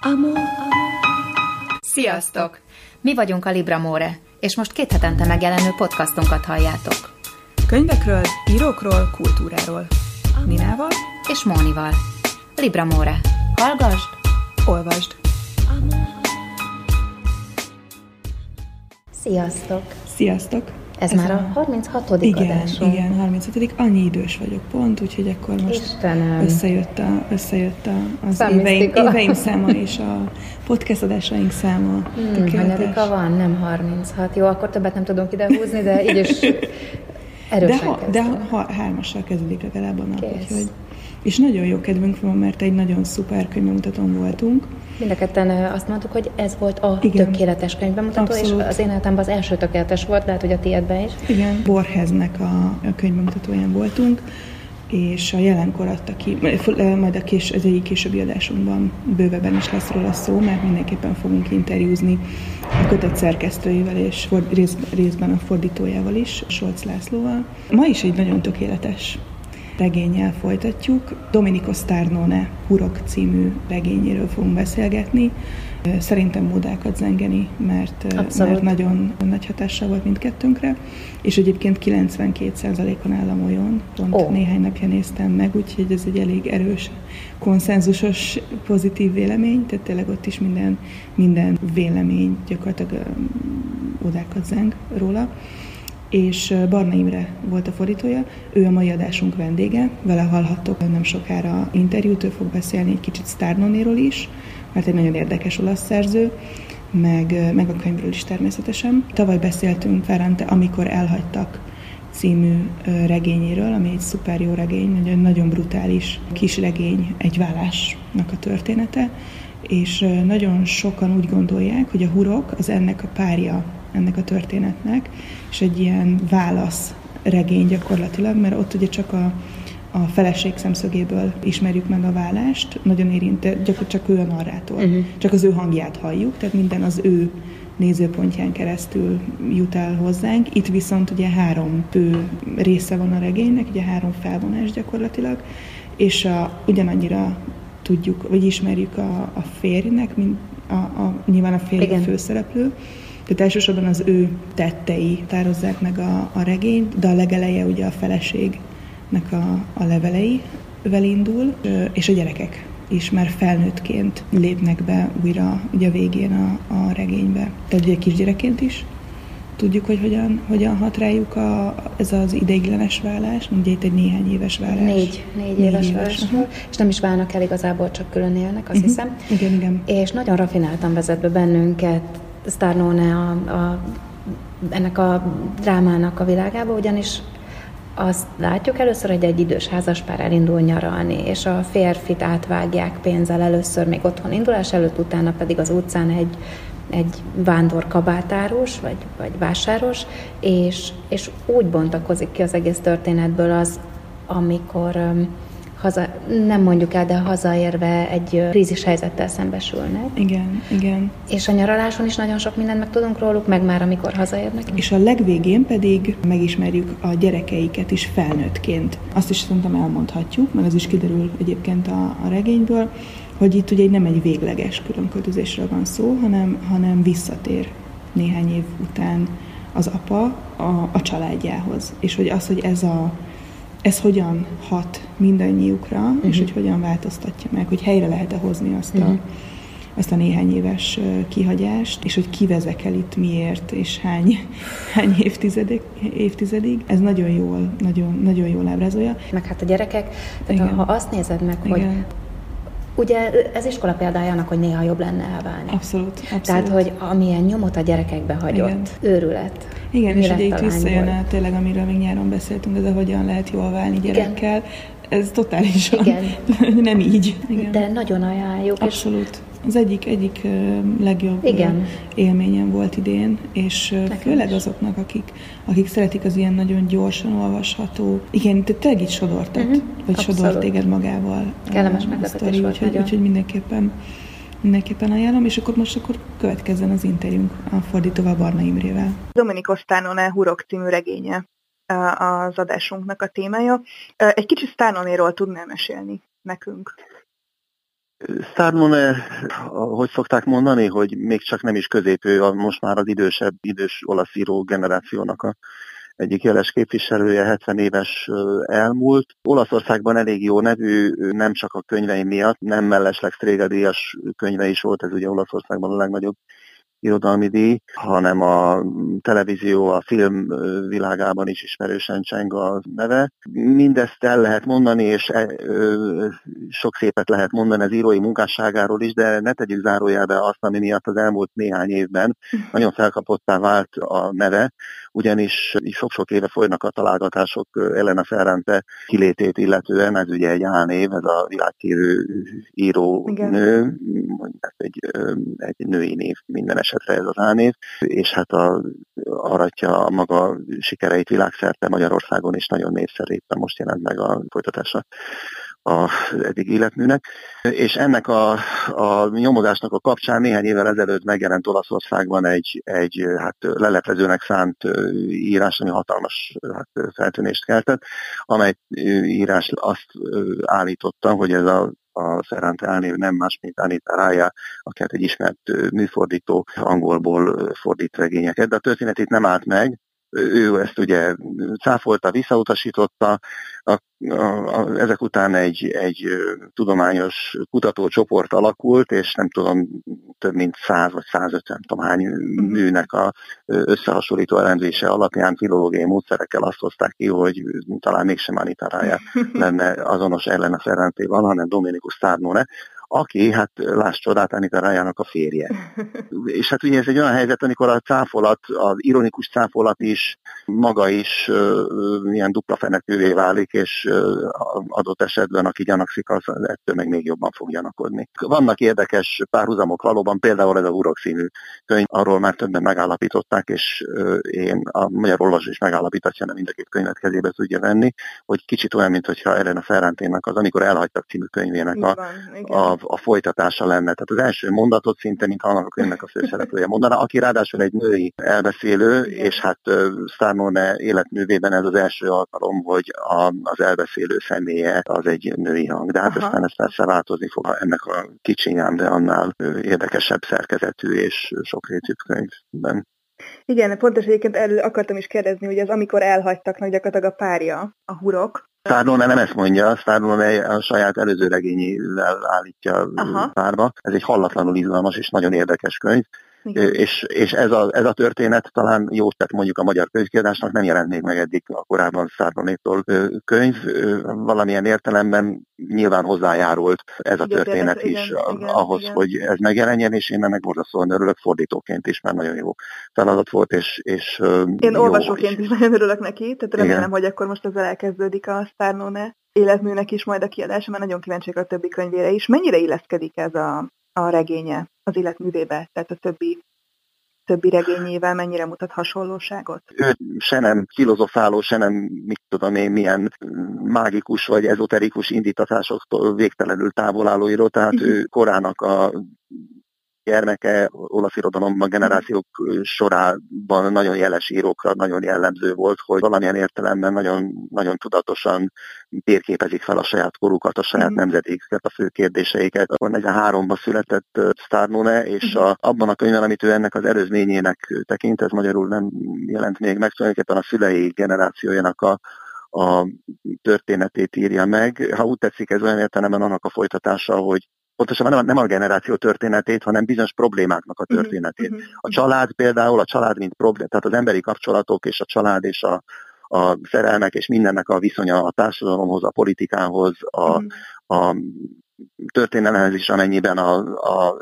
Amor. Sziasztok! Mi vagyunk a Libra More, és most két hetente megjelenő podcastunkat halljátok. Könyvekről, írókról, kultúráról. Ninával És Mónival. Libra More. Hallgasd, olvasd. Sziasztok! Sziasztok! Ez, Ez már a 36. igen, adásunk. Igen, 36. Annyi idős vagyok pont, úgyhogy akkor most Istenem. összejött, a, összejött a, az éveim, éveim száma és a podcast adásaink száma. Hmm, hanyadika van? Nem 36. Jó, akkor többet nem tudunk ide húzni, de így is De, erősen ha, de ha, hármassal kezdődik legalább a nap. Kész. Úgyhogy, és nagyon jó kedvünk van, mert egy nagyon szuper könyvemutatón voltunk. Mind a ketten ö, azt mondtuk, hogy ez volt a Igen. tökéletes könyvbemutató, Abszolút. és az én életemben az első tökéletes volt, lehet, hogy a tiédben is. Igen, Borheznek a, a könyvbemutatóján voltunk, és a jelenkor adta ki, majd a kés, az egyik későbbi adásunkban bővebben is lesz róla szó, mert mindenképpen fogunk interjúzni a kötet szerkesztőjével és for, rész, részben a fordítójával is, Solc Lászlóval. Ma is egy nagyon tökéletes regényel folytatjuk. Domenico Starnone Hurok című regényéről fogunk beszélgetni. Szerintem módákat zengeni, mert, Abszolút. mert nagyon nagy hatással volt mindkettőnkre, és egyébként 92%-on áll a molyon, pont oh. néhány napja néztem meg, úgyhogy ez egy elég erős, konszenzusos, pozitív vélemény, tehát tényleg ott is minden, minden vélemény gyakorlatilag odákat zeng róla és Barna Imre volt a fordítója, ő a mai adásunk vendége, vele hallhattok nem sokára interjút, ő fog beszélni egy kicsit Starnonéról is, mert egy nagyon érdekes olasz szerző, meg, meg a könyvről is természetesen. Tavaly beszéltünk Ferrante, amikor elhagytak című regényéről, ami egy szuper jó regény, nagyon, nagyon brutális kis regény, egy vállásnak a története, és nagyon sokan úgy gondolják, hogy a hurok az ennek a párja ennek a történetnek, és egy ilyen válasz regény gyakorlatilag, mert ott ugye csak a, a feleség szemszögéből ismerjük meg a vállást, nagyon érint, gyakorlatilag csak ő a narrátor, uh-huh. csak az ő hangját halljuk, tehát minden az ő nézőpontján keresztül jut el hozzánk. Itt viszont ugye három fő része van a regénynek, ugye három felvonás gyakorlatilag, és a, ugyanannyira tudjuk, vagy ismerjük a, a férjnek, mint a, a, nyilván a férj a főszereplő, tehát elsősorban az ő tettei tározzák meg a, a regényt, de a legeleje ugye a feleségnek a, a leveleivel indul, és a gyerekek is már felnőttként lépnek be újra ugye a végén a, a regénybe. Tehát ugye kisgyerekként is tudjuk, hogy hogyan, hogyan hat rájuk a, ez az ideiglenes vállás, ugye itt egy néhány éves vállás. Négy, négy, éves aha. válásról, és nem is válnak el igazából, csak külön élnek, azt Mhm. hiszem. Igen, igen. És nagyon rafináltan vezet be bennünket Starnone a, a, ennek a drámának a világába, ugyanis azt látjuk először, hogy egy idős házaspár elindul nyaralni, és a férfit átvágják pénzzel először még otthon indulás előtt, utána pedig az utcán egy, egy vándor kabátáros, vagy, vagy vásáros, és, és úgy bontakozik ki az egész történetből az, amikor um, haza, nem mondjuk el, de hazaérve egy krízis helyzettel szembesülnek. Igen, igen. És a nyaraláson is nagyon sok mindent megtudunk róluk, meg már amikor hazaérnek. És a legvégén pedig megismerjük a gyerekeiket is felnőttként. Azt is szerintem elmondhatjuk, mert az is kiderül egyébként a, a regényből, hogy itt ugye nem egy végleges különköltözésről van szó, hanem, hanem visszatér néhány év után az apa a, a családjához. És hogy az, hogy ez a ez hogyan hat mindannyiukra, uh-huh. és hogy hogyan változtatja meg, hogy helyre lehet-e hozni azt a, Mhm. azt a néhány éves kihagyást, és hogy kivezek el itt miért, és hány, hány évtizedek, évtizedig. Ez nagyon jól, nagyon, nagyon jól ábrázolja. Meg hát a gyerekek, tehát Igen. ha azt nézed meg, hogy Igen, ugye ez iskola példája annak, hogy néha jobb lenne elválni. abszolút, abszolút. Tehát, hogy amilyen nyomot a gyerekekbe hagyott, Igen. őrület. Igen, és ugye a itt visszajön el tényleg, amiről még nyáron beszéltünk, ez a hogyan lehet jól válni gyerekkel. Ez totálisan Igen. nem így. Igen. De nagyon ajánljuk, és Abszolút. Az egyik, egyik legjobb Igen. élményem volt idén, és Nekem főleg is. azoknak, akik, akik szeretik az ilyen nagyon gyorsan olvasható, igen, te tényleg itt sodortat, Mhm, vagy abszolút. sodort téged magával. Kellemes a meglepetés sztori, volt úgyhogy, úgyhogy mindenképpen, mindenképpen ajánlom, és akkor most akkor következzen az interjúnk a fordítóval Barna Imrével. Domenico Stánone Hurok című regénye az adásunknak a témája. Egy kicsit Stánonéról tudnál mesélni nekünk? Szármon, hogy szokták mondani, hogy még csak nem is középő, a most már az idősebb, idős olasz író generációnak a egyik jeles képviselője, 70 éves elmúlt. Olaszországban elég jó nevű, nem csak a könyvei miatt, nem mellesleg Strégedíjas könyve is volt, ez ugye Olaszországban a legnagyobb irodalmi díj, hanem a televízió, a film világában is ismerősen cseng a neve. Mindezt el lehet mondani, és e, sok szépet lehet mondani az írói munkásságáról is, de ne tegyük zárójelbe azt, ami miatt az elmúlt néhány évben nagyon felkapottá vált a neve, ugyanis sok-sok éve folynak a találgatások Elena Ferrante kilétét illetően, ez ugye egy álnév, ez a világhírű író Igen. nő, egy, egy női név minden esetre ez az álnév, és hát a, aratja a maga sikereit világszerte Magyarországon is nagyon népszerű, most jelent meg a folytatása az eddig életműnek. És ennek a, a nyomozásnak a kapcsán néhány évvel ezelőtt megjelent Olaszországban egy, egy hát leleplezőnek szánt írás, ami hatalmas hát, feltűnést keltett, amely írás azt állította, hogy ez a a Ferrante elnév nem más, mint Anita Raya, aki egy ismert műfordító, angolból fordít regényeket, de a itt nem állt meg, ő ezt ugye cáfolta, visszautasította, a, a, a, ezek után egy, egy tudományos kutatócsoport alakult, és nem tudom, több mint 100 vagy 150 nem tudom hány műnek a összehasonlító elemzése alapján filológiai módszerekkel azt hozták ki, hogy talán mégsem Anita Raya lenne azonos ellen a Ferrantéval, hanem Dominikus Starnone, aki, hát láss csodát, Anita Rájának a férje. és hát ugye ez egy olyan helyzet, amikor a cáfolat, az ironikus cáfolat is, maga is uh, ilyen dupla fenekővé válik, és uh, adott esetben, aki gyanakszik, az ettől meg még jobban fog gyanakodni. Vannak érdekes párhuzamok valóban, például ez a Urok színű könyv, arról már többen megállapították, és uh, én a magyar olvasó is megállapítatja, nem mind a két könyvet kezébe tudja venni, hogy kicsit olyan, mintha Elena Ferrantének az Amikor elhagytak című könyvének a, a a folytatása lenne. Tehát az első mondatot szinte, mint annak a könyvnek a főszereplője mondaná, aki ráadásul egy női elbeszélő, és hát Starnone életművében ez az első alkalom, hogy a, az elbeszélő személye az egy női hang. De hát Aha. aztán ez persze változni fog ennek a kicsinyám, de annál érdekesebb szerkezetű és sokrétű könyvben. Igen, pontos egyébként elő akartam is kérdezni, hogy az amikor elhagytak nagy gyakorlatilag a párja, a hurok, Szárlóne nem ezt mondja, Szárlóne a saját előző regényével állítja Aha. párba. Ez egy hallatlanul izgalmas és nagyon érdekes könyv. És, és ez, a, ez a történet talán jó tett mondjuk a magyar könyvkiadásnak, nem jelent még meg eddig a korábban Szárdonétól könyv. Valamilyen értelemben nyilván hozzájárult ez a történet igen, is igen, igen, ahhoz, igen. hogy ez megjelenjen, és én ennek borzasztóan örülök fordítóként is, mert nagyon jó feladat volt, és, és Én jó, olvasóként és... is nagyon örülök neki, tehát remélem, igen. hogy akkor most ezzel elkezdődik a Szárnóne életműnek is majd a kiadása, mert nagyon kíváncsiak a többi könyvére is. Mennyire illeszkedik ez a, a regénye az életművébe, tehát a többi többi regényével mennyire mutat hasonlóságot? Ő se nem filozofáló, se nem, mit tudom én, milyen mágikus vagy ezoterikus indítatásoktól végtelenül távol álló író, tehát uh-huh. ő korának a gyermeke olasz irodalomban generációk sorában nagyon jeles írókra nagyon jellemző volt, hogy valamilyen értelemben nagyon, nagyon tudatosan térképezik fel a saját korukat, a saját mm. nemzedéket, a fő kérdéseiket. Akkor 43-ban született Starnone, és mhm. a, abban a könyvben, amit ő ennek az előzményének tekint, ez magyarul nem jelent még meg, tulajdonképpen a szülei generációjának a a történetét írja meg. Ha úgy tetszik, ez olyan értelemben annak a folytatása, hogy pontosan nem, nem a generáció történetét, hanem bizonyos problémáknak a mhm, történetét. Uh-huh. A család például, a család mint probléma, tehát az emberi kapcsolatok és a család és a, a szerelmek és mindennek a viszonya a társadalomhoz, a politikához, a, a történelemhez is, amennyiben a, a,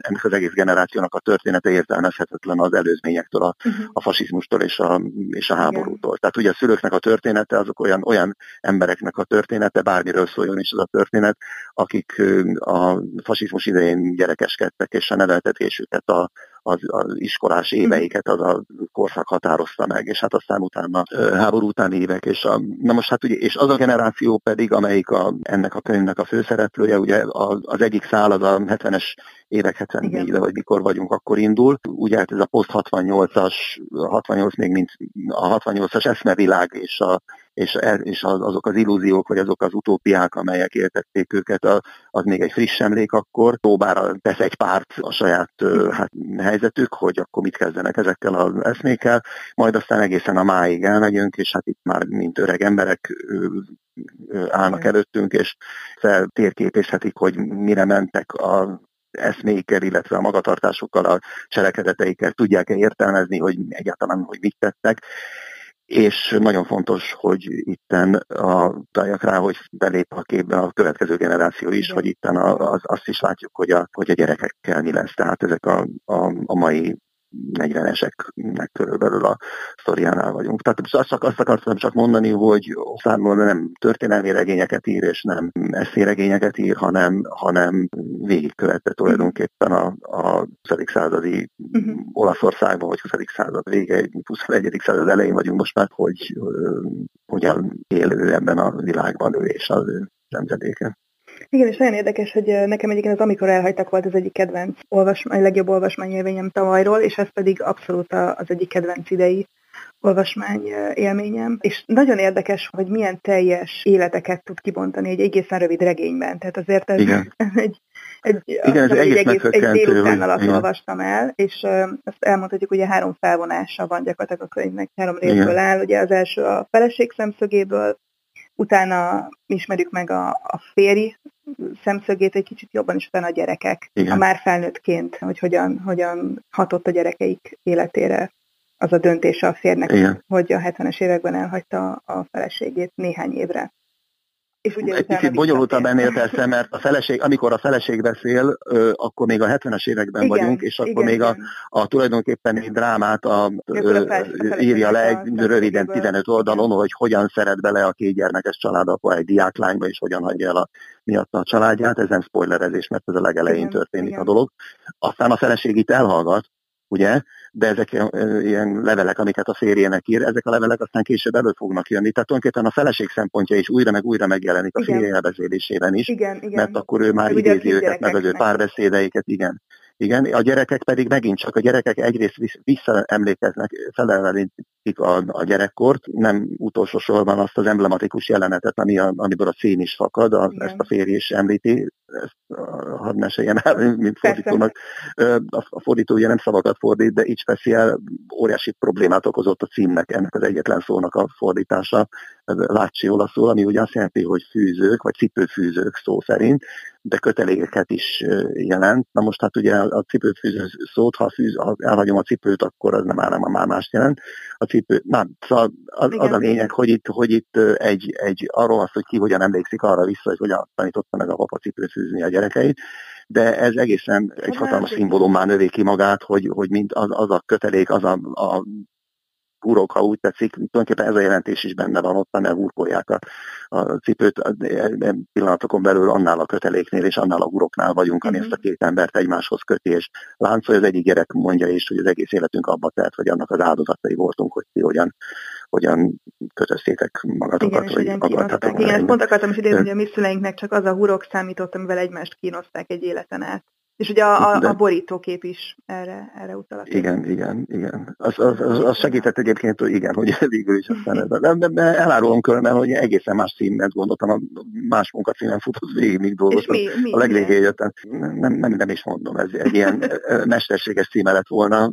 ennek az egész generációnak a története értelmezhetetlen az előzményektől, a, uh-huh. a fasizmustól és a, és a háborútól. Tehát ugye a szülőknek a története azok olyan, olyan embereknek a története, bármiről szóljon is az a történet, akik a fasizmus idején gyerekeskedtek, és a neveltetésüket a, az, az iskolás éveiket az a korszak határozta meg, és hát aztán utána háború utáni évek, és, a, na most hát ugye, és az a generáció pedig, amelyik a, ennek a könyvnek a főszereplője, ugye az, az egyik szál az a 70-es évek 74 vagy mikor vagyunk, akkor indul. Ugye hát ez a post 68-as, 68 még mint a 68-as eszmevilág és a és, és azok az illúziók, vagy azok az utópiák, amelyek értették őket, az még egy friss emlék akkor, próbára tesz egy párt a saját hát, helyzetük, hogy akkor mit kezdenek ezekkel az eszmékkel, majd aztán egészen a máig elmegyünk, és hát itt már mint öreg emberek állnak előttünk, és feltérképezhetik, hogy mire mentek a eszméikkel, illetve a magatartásukkal, a cselekedeteikkel tudják-e értelmezni, hogy egyáltalán, hogy mit tettek. És nagyon fontos, hogy itten a, taljak rá, hogy belép a képbe a következő generáció is, hogy itten a, az, azt is látjuk, hogy a, hogy a gyerekekkel mi lesz. Tehát ezek a, a, a mai 40-eseknek körülbelül a sztoriánál vagyunk. Tehát azt, csak, azt akartam csak mondani, hogy számomra nem történelmi regényeket ír, és nem eszéregényeket ír, hanem, hanem végigkövette tulajdonképpen a, a 20. századi uh-huh. Olaszországban, vagy 20. század vége, 21. század elején vagyunk most már, hogy hogyan élő ebben a világban ő és az ő nemzedéke. Igen, és nagyon érdekes, hogy nekem egyébként az Amikor elhagytak volt az egyik kedvenc olvasmány, legjobb olvasmányélményem tavalyról, és ez pedig abszolút az egyik kedvenc idei olvasmány élményem. És nagyon érdekes, hogy milyen teljes életeket tud kibontani egy egészen rövid regényben. Tehát azért ez, Igen. egy, egy, Igen, ez egy, egész, egy délután alatt Igen. olvastam el, és azt elmondhatjuk, hogy három felvonása van gyakorlatilag a könyvnek, három részből áll. Ugye az első a feleség szemszögéből, utána ismerjük meg a, a férj szemszögét egy kicsit jobban, és utána a gyerekek, Igen. a már felnőttként, hogy hogyan, hogyan hatott a gyerekeik életére az a döntése a férnek, Igen. hogy a 70-es években elhagyta a feleségét néhány évre. És ugye egy picit bonyolultabb ennél persze, mert a feleség, amikor a feleség beszél, akkor még a 70-es években igen, vagyunk, és akkor igen, még a, a tulajdonképpen egy drámát a, ö, írja le egy röviden 15 oldalon, hogy hogyan szeret bele a két gyermekes családapa egy diáklányba, és hogyan hagyja el a, miatt a családját. Ez nem spoilerezés, mert ez a legelején igen, történik igen. a dolog. Aztán a feleség itt elhallgat, ugye? De ezek ilyen levelek, amiket a férjének ír, ezek a levelek aztán később elő fognak jönni. Tehát tulajdonképpen a feleség szempontja is újra meg újra megjelenik a férje elbeszélésében is, igen, igen. mert akkor ő már idézi őket, meg az ő párbeszédeiket, igen. Igen, a gyerekek pedig megint csak a gyerekek egyrészt visszaemlékeznek, felelevenítik a, a gyerekkort, nem utolsó sorban azt az emblematikus jelenetet, ami a, amiből a szín is fakad, a, ezt a férj is említi, ezt hadd meséljem el, mint fordítónak. A, fordító ugye nem szavakat fordít, de így speciál óriási problémát okozott a címnek, ennek az egyetlen szónak a fordítása, Lácsi olaszul, ami ugye azt jelenti, hogy fűzők, vagy cipőfűzők szó szerint, de kötelékeket is jelent. Na most hát ugye a cipőfűző szót, ha, fűz, ha elhagyom a cipőt, akkor az nem már, már mást jelent. A cipő, na, szóval az, az a lényeg, hogy itt, hogy itt egy, egy arról az, hogy ki hogyan emlékszik arra vissza, hogy hogyan tanította meg a papa cipőfűzni a gyerekeit, de ez egészen egy hatalmas szimbólumán növé ki magát, hogy, hogy mint az, az a kötelék, az a, a urok, ha úgy tetszik, tulajdonképpen ez a jelentés is benne van, ott nem úrkolják a, a cipőt, pillanatokon belül annál a köteléknél és annál a uroknál vagyunk, ami uh-huh. ezt a két embert egymáshoz köti, és láncolja, az egyik gyerek mondja is, hogy az egész életünk abba telt, hogy annak az áldozatai voltunk, hogy ti hogyan, hogyan kötöztétek magatokat, igen, vagy akartatok. Igen, ezt pont akartam is idézni, hogy a mi szüleinknek csak az a hurok számított, amivel egymást kínozták egy életen át. És ugye a, a, a borítókép is erre, erre utal. Igen, igen, igen. Az, az, az, az segített egyébként, hogy igen, hogy végül is aztán ez. De, de elárulom különben, hogy egészen más címet gondoltam, a más munkacímen futott végig, míg dolgoztam. Mi, mi, a legvégén jöttem. Nem, nem, nem is mondom, ez egy ilyen mesterséges címe lett volna,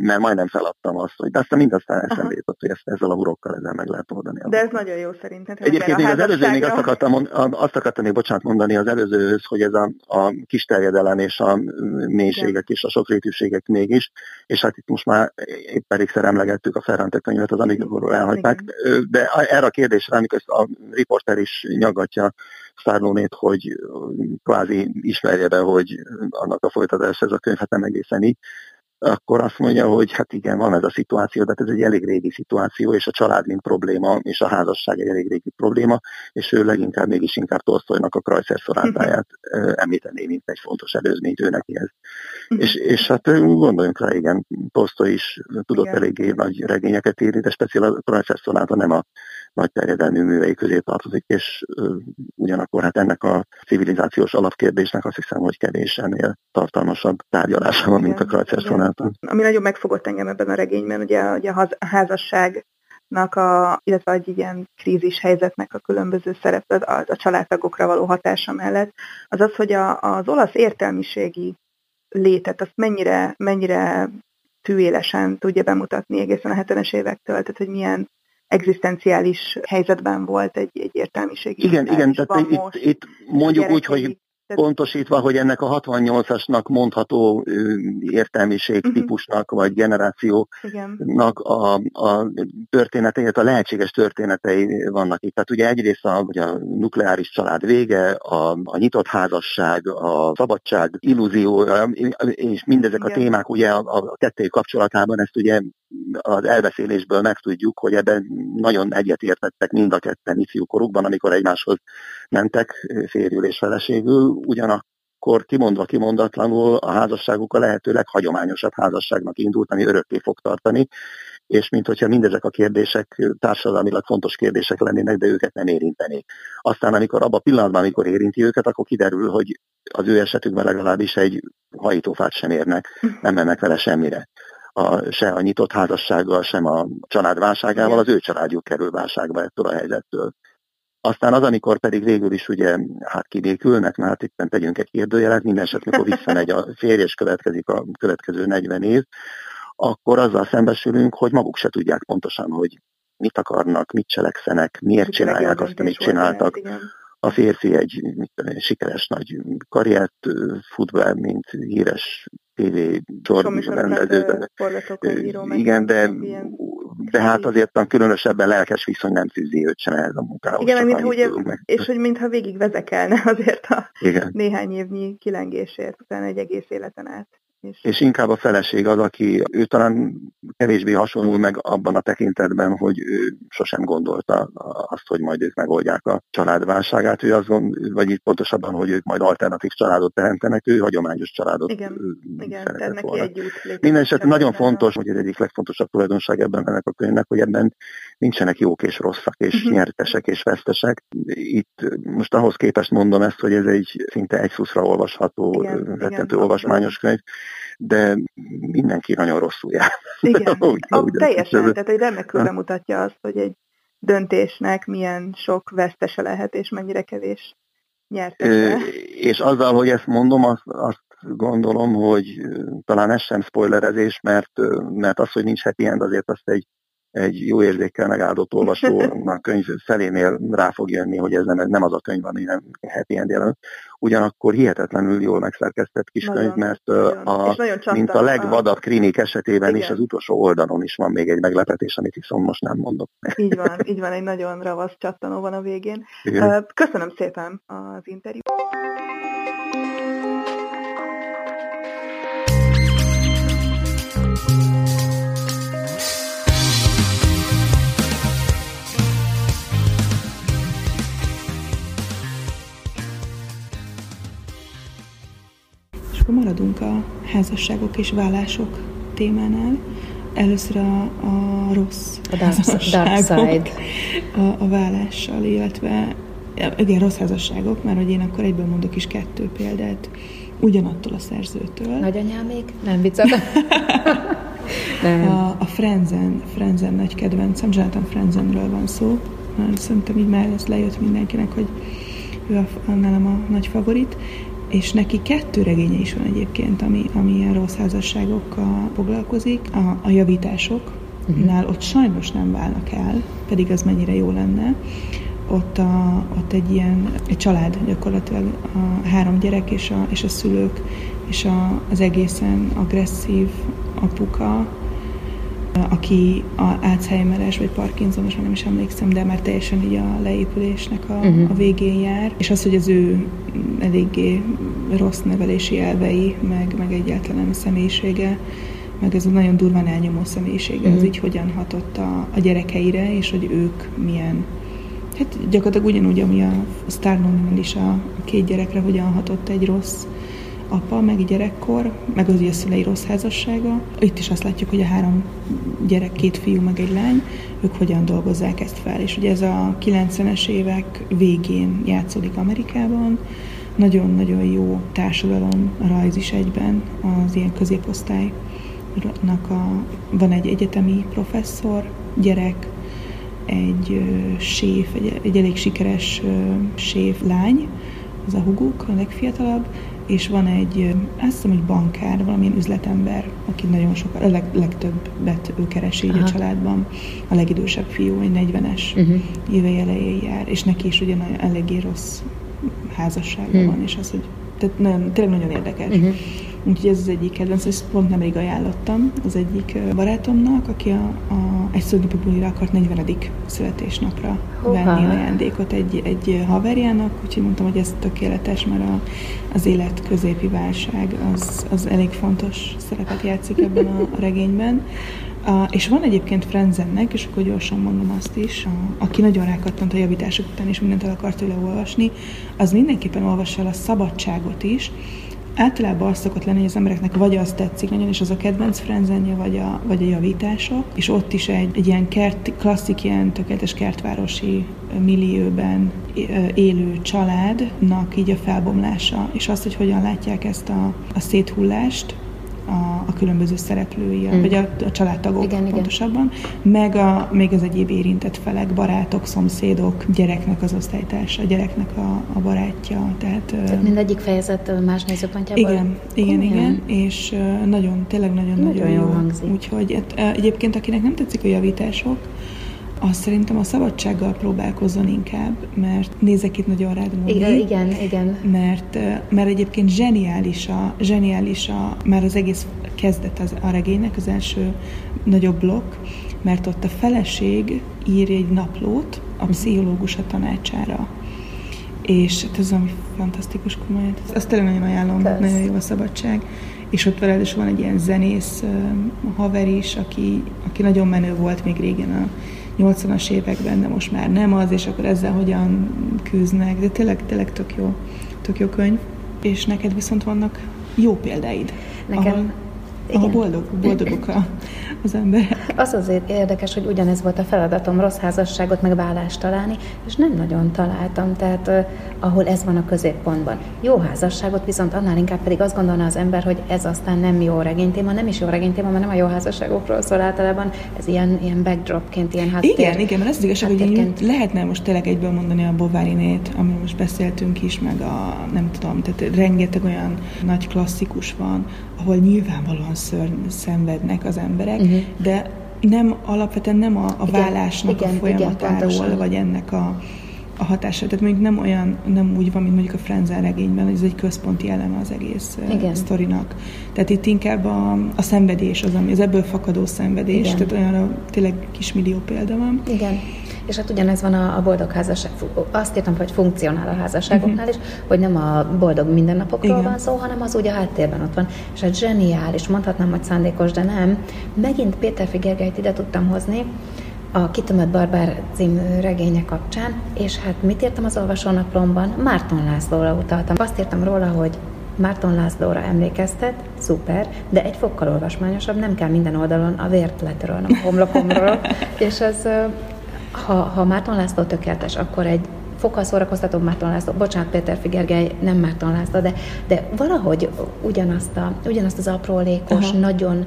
mert majdnem feladtam azt, hogy de aztán mindaztán eszembe jutott, hogy ezt, ezzel a urokkal ezzel meg lehet oldani. De ez nagyon jó szerintem. Egyébként még az előző, még azt akartam, azt akartam még bocsánat mondani az előzőhöz, hogy ez a, a kis terjedelem nyilván, és a mélységek és a sokrétűségek mégis, és hát itt most már épp elégszer emlegettük a Ferrante könyvet, az amikorról elhagyták, de erre a kérdésre, amikor ezt a riporter is nyagatja Szárlónét, hogy kvázi ismerje be, hogy annak a folytatása ez a könyv, hát nem egészen így, akkor azt mondja, hogy hát igen, van ez a szituáció, de hát ez egy elég régi szituáció, és a család mint probléma, és a házasság egy elég régi probléma, és ő leginkább mégis inkább Tolstoynak a Krajszer szorátáját említené, mint egy fontos előzményt ő neki ez. Mhm. és, és hát gondoljunk rá, igen, Tolstoy is tudott igen. eléggé nagy regényeket írni, de speciál a Krajszer szoráta nem a nagy terjedelmű művei közé tartozik, és ugyanakkor hát ennek a civilizációs alapkérdésnek azt hiszem, hogy kevés ennél tartalmasabb tárgyalása van, mint a Krajcer Ami nagyon megfogott engem ebben a regényben, ugye, ugye a házasság a, illetve egy ilyen krízis helyzetnek a különböző szerep, a, a családtagokra való hatása mellett, az az, hogy a, az olasz értelmiségi létet, azt mennyire, mennyire tűélesen tudja bemutatni egészen a 70-es évektől, tehát hogy milyen egzisztenciális helyzetben volt egy, egy értelmiségi. Igen, igen, tehát itt, itt mondjuk úgy, hogy Pontosítva, hogy ennek a 68-asnak mondható értelmiség uh-huh. típusnak, vagy generációnak a, a történetei, a lehetséges történetei vannak itt. Tehát ugye egyrészt a, ugye a nukleáris család vége, a, a nyitott házasság, a szabadság illúziója, és mindezek Igen. a témák ugye a, a kettő kapcsolatában ezt ugye az elbeszélésből megtudjuk, hogy ebben nagyon egyetértettek mind a ketten ifjúkorukban, amikor egymáshoz mentek férjül és feleségül, ugyanakkor kimondva kimondatlanul a házasságuk a lehető leghagyományosabb házasságnak indult, ami örökké fog tartani, és mint hogyha mindezek a kérdések társadalmilag fontos kérdések lennének, de őket nem érintenék. Aztán, amikor abban a pillanatban, amikor érinti őket, akkor kiderül, hogy az ő esetükben legalábbis egy hajítófát sem érnek, nem mennek vele semmire a, se a nyitott házassággal, sem a család válságával, az ő családjuk kerül válságba ettől a helyzettől. Aztán az, amikor pedig végül is ugye hát kibékülnek, mert hát itt tegyünk egy kérdőjelet, minden eset, mikor visszamegy a férj, és következik a következő 40 év, akkor azzal szembesülünk, hogy maguk se tudják pontosan, hogy mit akarnak, mit cselekszenek, miért csinálják azt, amit csináltak. A férfi egy mit tudom, sikeres nagy karriert fut be, mint híres TV sorrendező. Igen, de, de hát azért a különösebben lelkes viszony nem fűzi őt sem ehhez a munkához. Igen, mintha ugye, és hogy mintha végig vezekelne azért a Igen. néhány évnyi kilengésért, utána egy egész életen át. És... inkább a feleség az, aki ő talán kevésbé hasonlul meg abban a tekintetben, hogy ő sosem gondolta azt, hogy majd ők megoldják a családválságát. Ő azt gond, vagy így pontosabban, hogy ők majd alternatív családot teremtenek, ő hagyományos családot igen, igen, tehát neki egy út Minden nagyon fontos, hogy ez egyik legfontosabb tulajdonság ebben ennek a könyvnek, hogy ebben nincsenek jók és rosszak, és uh-huh. nyertesek és vesztesek. Itt most ahhoz képest mondom ezt, hogy ez egy szinte egy szuszra olvasható, rettentő olvasmányos könyv, de mindenki nagyon rosszul jár. Igen, úgy, a, teljesen, tehát egy remekül bemutatja azt, hogy egy döntésnek milyen sok vesztese lehet, és mennyire kevés nyertese. És azzal, hogy ezt mondom, azt, azt gondolom, hogy talán ez sem spoilerezés, mert, mert az, hogy nincs happy end, azért azt egy egy jó érzékkel megáldott olvasó a könyv felénél rá fog jönni, hogy ez nem, nem az a könyv, ami nem happy end jelent. Ugyanakkor hihetetlenül jól megszerkesztett kis nagyon, könyv, mert a, mint a legvadabb klinik esetében Igen. is az utolsó oldalon is van még egy meglepetés, amit viszont most nem mondok. Így van, így van, egy nagyon ravasz csattanó van a végén. Igen. Köszönöm szépen az interjút. Házasságok és vállások témánál. Először a, a rossz a dark, dark side. A, a vállással, illetve igen, rossz házasságok, mert hogy én akkor egyből mondok is kettő példát ugyanattól a szerzőtől. Nagyanyám Nem viccem. Nem. A, a Frenzen, Frenzen nagy kedvencem, Jonathan Frenzenről van szó. Szerintem így már ez lejött mindenkinek, hogy ő a, nálam a nagy favorit és neki kettő regénye is van egyébként, ami, ami ilyen rossz házasságokkal foglalkozik. A, a javítások, uh-huh. nál ott sajnos nem válnak el, pedig az mennyire jó lenne. Ott, a, ott egy ilyen egy család gyakorlatilag, a három gyerek és a, és a szülők, és a, az egészen agresszív apuka, aki a Alzheimeres vagy Parkinsonos, nem is emlékszem, de már teljesen így a leépülésnek a, uh-huh. a végén jár, és az, hogy az ő eléggé rossz nevelési elvei, meg, meg egyáltalán a személyisége, meg ez a nagyon durván elnyomó személyisége, uh-huh. az mhm. így hogyan hatott a, a gyerekeire, és hogy ők milyen Hát gyakorlatilag ugyanúgy, ami a Star is a két gyerekre hogyan hatott egy rossz apa, meg gyerekkor, meg az ő szülei rossz házassága. Itt is azt látjuk, hogy a három gyerek, két fiú, meg egy lány, ők hogyan dolgozzák ezt fel. És ugye ez a 90-es évek végén játszódik Amerikában, nagyon-nagyon jó társadalom rajz is egyben az ilyen középosztálynak a, van egy egyetemi professzor, gyerek, egy séf, egy, egy elég sikeres séf lány, az a huguk, a legfiatalabb, és van egy, azt hiszem, egy bankár, valamilyen üzletember, aki nagyon sok, a leg, legtöbbet ő keresi így a családban. A legidősebb fiú, egy 40-es uh-huh. éve elején jár, és neki is ugye nagyon eléggé rossz házasságban uh-huh. van, és az, hogy tehát nagyon, tényleg nagyon érdekes. Uh-huh. Úgyhogy ez az egyik kedvenc, ezt pont nemrég ajánlottam az egyik barátomnak, aki a, a egy szörnyűpi bulira akart 40. születésnapra Hova. venni ajándékot egy, egy haverjának, úgyhogy mondtam, hogy ez tökéletes, mert a, az élet középi válság az, az elég fontos szerepet játszik ebben a, a regényben. Uh, és van egyébként Frenzennek, és akkor gyorsan mondom azt is, a, aki nagyon rákattant a javítások után, és mindent el akart tőle olvasni, az mindenképpen olvassa el a szabadságot is, Általában az szokott lenni, hogy az embereknek vagy az tetszik nagyon, és az a kedvenc frenzenje, vagy a, vagy a javítások, és ott is egy, egy ilyen kert, klasszik, ilyen tökéletes kertvárosi millióben élő családnak így a felbomlása, és azt, hogy hogyan látják ezt a, a széthullást, a, a különböző szereplői, mm. vagy a, a családtagok igen, pontosabban, igen. meg a, még az egyéb érintett felek, barátok, szomszédok, gyereknek az osztálytársa, gyereknek a, a barátja. Tehát, tehát mindegyik fejezet más nézőpontjából? Igen, igen, igen, és nagyon, tényleg nagyon-nagyon nagyon jó. jó hangzik. Úgyhogy hát, egyébként, akinek nem tetszik a javítások, azt szerintem a szabadsággal próbálkozzon inkább, mert nézek itt nagyon rád Móni, igen, igen, igen. Mert, mert egyébként zseniális a, zseniális a, már az egész kezdet az, a regénynek, az első nagyobb blokk, mert ott a feleség ír egy naplót a mhm. pszichológus a tanácsára. És hát ez ami fantasztikus komolyan. Azt tényleg nagyon ajánlom, Kösz. nagyon jó a szabadság. És ott veled is van egy ilyen zenész haver is, aki, aki nagyon menő volt még régen a 80-as években, de most már nem az, és akkor ezzel hogyan küzdnek, de tényleg, tényleg tök jó, tök jó könyv. És neked viszont vannak jó példáid. Nekem, ahol igen. Ahol boldog, boldogok a, az emberek. Az azért érdekes, hogy ugyanez volt a feladatom, rossz házasságot, meg vállást találni, és nem nagyon találtam, tehát uh, ahol ez van a középpontban. Jó házasságot viszont annál inkább pedig azt gondolna az ember, hogy ez aztán nem jó regénytéma, nem is jó regénytéma, mert nem a jó házasságokról szól általában, ez ilyen, ilyen backdropként, ilyen háttér. Igen, igen, mert ez az igazság, hogy lehetne most tényleg egyből mondani a Bovárinét, amiről most beszéltünk is, meg a, nem tudom, tehát rengeteg olyan nagy klasszikus van, ahol nyilvánvalóan szörny, szenvednek az emberek, uh-huh. De nem alapvetően nem a, a vállásnak igen, a folyamatáról, igen, vagy ennek a, a hatása. Tehát mondjuk nem olyan, nem úgy van, mint mondjuk a Frenzel regényben, ez egy központi eleme az egész Igen. sztorinak. Tehát itt inkább a, a szenvedés az, ami az ebből fakadó szenvedés, Igen. tehát olyan tényleg kismillió példa van. Igen. És hát ugyanez van a, a boldog házasság, azt írtam, hogy funkcionál a házasságoknál is, hogy nem a boldog mindennapokról Igen. van szó, hanem az úgy a háttérben ott van. És hát zseniális, mondhatnám, hogy szándékos, de nem. Megint Péter Figergelyt ide tudtam hozni, a Kitömött Barbár című regénye kapcsán, és hát mit írtam az olvasónaplomban? Márton Lászlóra utaltam. Azt írtam róla, hogy Márton Lászlóra emlékeztet, szuper, de egy fokkal olvasmányosabb, nem kell minden oldalon a vért letörölnöm a homlokomról, és ez ha, ha Márton László tökéletes, akkor egy fokkal szórakoztató Márton László, bocsánat Péter Figergely, nem Márton László, de, de valahogy ugyanazt, a, ugyanazt az aprólékos, Aha. nagyon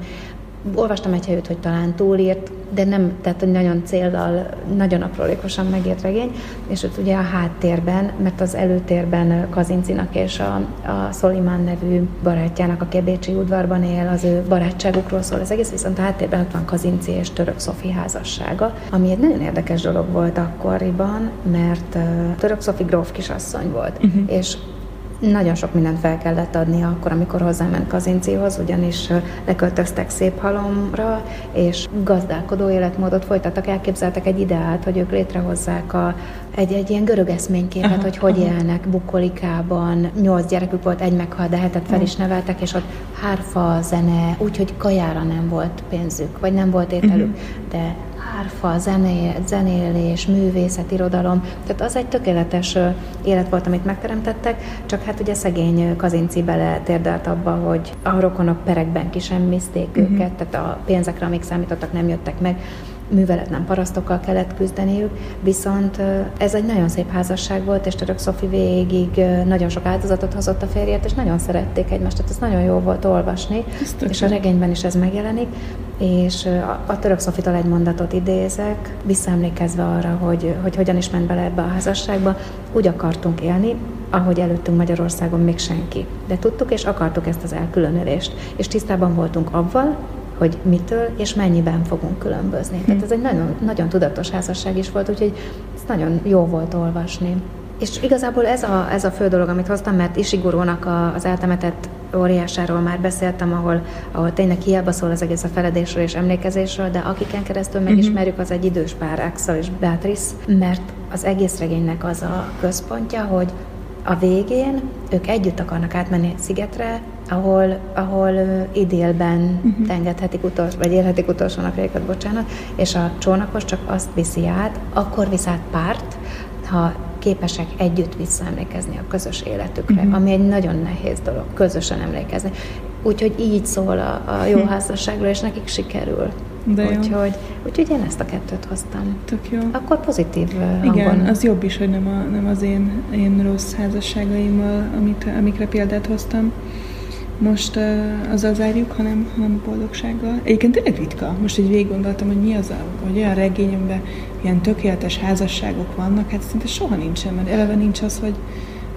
olvastam egy helyütt, hogy talán túlírt, de nem, tehát hogy nagyon céllal, nagyon aprólékosan megírt regény, és ott ugye a háttérben, mert az előtérben Kazincinak és a, a Szoliman nevű barátjának, a Bécsi udvarban él, az ő barátságukról szól az egész, viszont a háttérben ott van Kazinci és Török Szofi házassága, ami egy nagyon érdekes dolog volt akkoriban, mert uh, Török Szofi gróf kisasszony volt, uh-huh. és nagyon sok mindent fel kellett adni akkor, amikor hozzáment Kazincihoz, ugyanis leköltöztek szép halomra, és gazdálkodó életmódot folytattak, elképzeltek egy ideát, hogy ők létrehozzák a, egy, egy ilyen görög eszményképet, aha, hogy hogy aha. élnek bukolikában, nyolc gyerekük volt, egy meghalt, de hetet fel is neveltek, és ott hárfa, zene, úgyhogy kajára nem volt pénzük, vagy nem volt ételük, uh-huh. de hárfa, zené, zenélés, művészet, irodalom, tehát az egy tökéletes élet volt, amit megteremtettek, csak hát ugye szegény Kazinci bele térdelt abba, hogy a rokonok perekben kisemmizték uh-huh. őket, tehát a pénzekre, amik számítottak, nem jöttek meg, műveletlen parasztokkal kellett küzdeniük, viszont ez egy nagyon szép házasság volt, és Török Szofi végig nagyon sok áldozatot hozott a férjét, és nagyon szerették egymást, tehát ez nagyon jó volt olvasni, és a regényben is ez megjelenik, és a, török Szofitól egy mondatot idézek, visszaemlékezve arra, hogy, hogy hogyan is ment bele ebbe a házasságba, úgy akartunk élni, ahogy előttünk Magyarországon még senki. De tudtuk és akartuk ezt az elkülönülést, és tisztában voltunk avval, hogy mitől és mennyiben fogunk különbözni. Tehát ez egy nagyon, nagyon tudatos házasság is volt, úgyhogy ez nagyon jó volt olvasni. És igazából ez a, ez a fő dolog, amit hoztam, mert Isigurónak a, az eltemetett óriásáról már beszéltem, ahol, ahol tényleg hiába szól az egész a feledésről és emlékezésről, de akiken keresztül megismerjük, az egy idős pár, Axel és Beatrice, mert az egész regénynek az a központja, hogy a végén ők együtt akarnak átmenni egy szigetre, ahol, ahol idélben uh-huh. Mhm. engedhetik utolsó, vagy élhetik utolsó napjaikat, bocsánat, és a csónakos csak azt viszi át, akkor visz át párt, ha képesek együtt visszaemlékezni a közös életükre, uh-huh. ami egy nagyon nehéz dolog, közösen emlékezni. Úgyhogy így szól a, a jó házasságról, és nekik sikerül. De jó. Úgyhogy, úgyhogy én ezt a kettőt hoztam. Tök jó. Akkor pozitív hangon. Igen, az jobb is, hogy nem, a, nem az én, én rossz házasságaimmal, amit, amikre példát hoztam most uh, azzal zárjuk, hanem, hanem boldogsággal. Egyébként tényleg ritka. Most így végig gondoltam, hogy mi az, a, hogy olyan regény, amiben ilyen tökéletes házasságok vannak, hát szinte soha nincsen, mert eleve nincs az, hogy,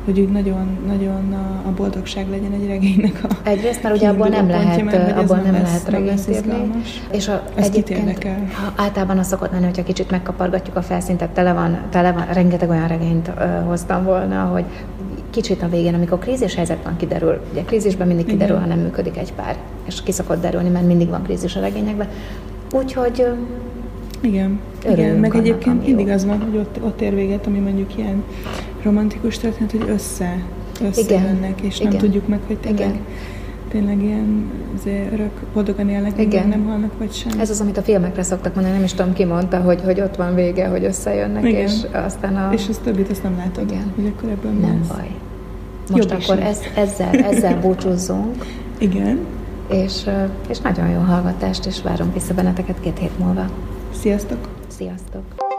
hogy úgy nagyon, nagyon a, a boldogság legyen egy regénynek a Egyrészt, mert ugye abból nem lehet, mert, abból nem, nem lehet regényt írni. És a, Ez egyébként általában az szokott lenni, hogyha kicsit megkapargatjuk a felszintet, tele van, tele van, rengeteg olyan regényt ö, hoztam volna, hogy kicsit a végén, amikor krízis helyzet van, kiderül. Ugye krízisben mindig kiderül, Igen. ha nem működik egy pár, és ki szokott derülni, mert mindig van krízis a regényekben. Úgyhogy igen, igen, meg annak, egyébként mindig az van, hogy ott, ott ér véget, ami mondjuk ilyen romantikus történet, hogy össze, összejönnek, és igen. nem tudjuk meg, hogy tényleg, igen. Tényleg ilyen örök boldogan élnek, igen. nem halnak, vagy sem. Ez az, amit a filmekre szoktak mondani, nem is tudom, ki mondta, hogy, hogy ott van vége, hogy összejönnek, igen. és aztán a... És az többit azt nem látod, igen. hogy akkor ebből Nem lesz. baj. Most Jobb akkor ez, ezzel, ezzel búcsúzzunk. Igen. És, és nagyon jó hallgatást, és várunk vissza benneteket két hét múlva. Sziasztok! Sziasztok!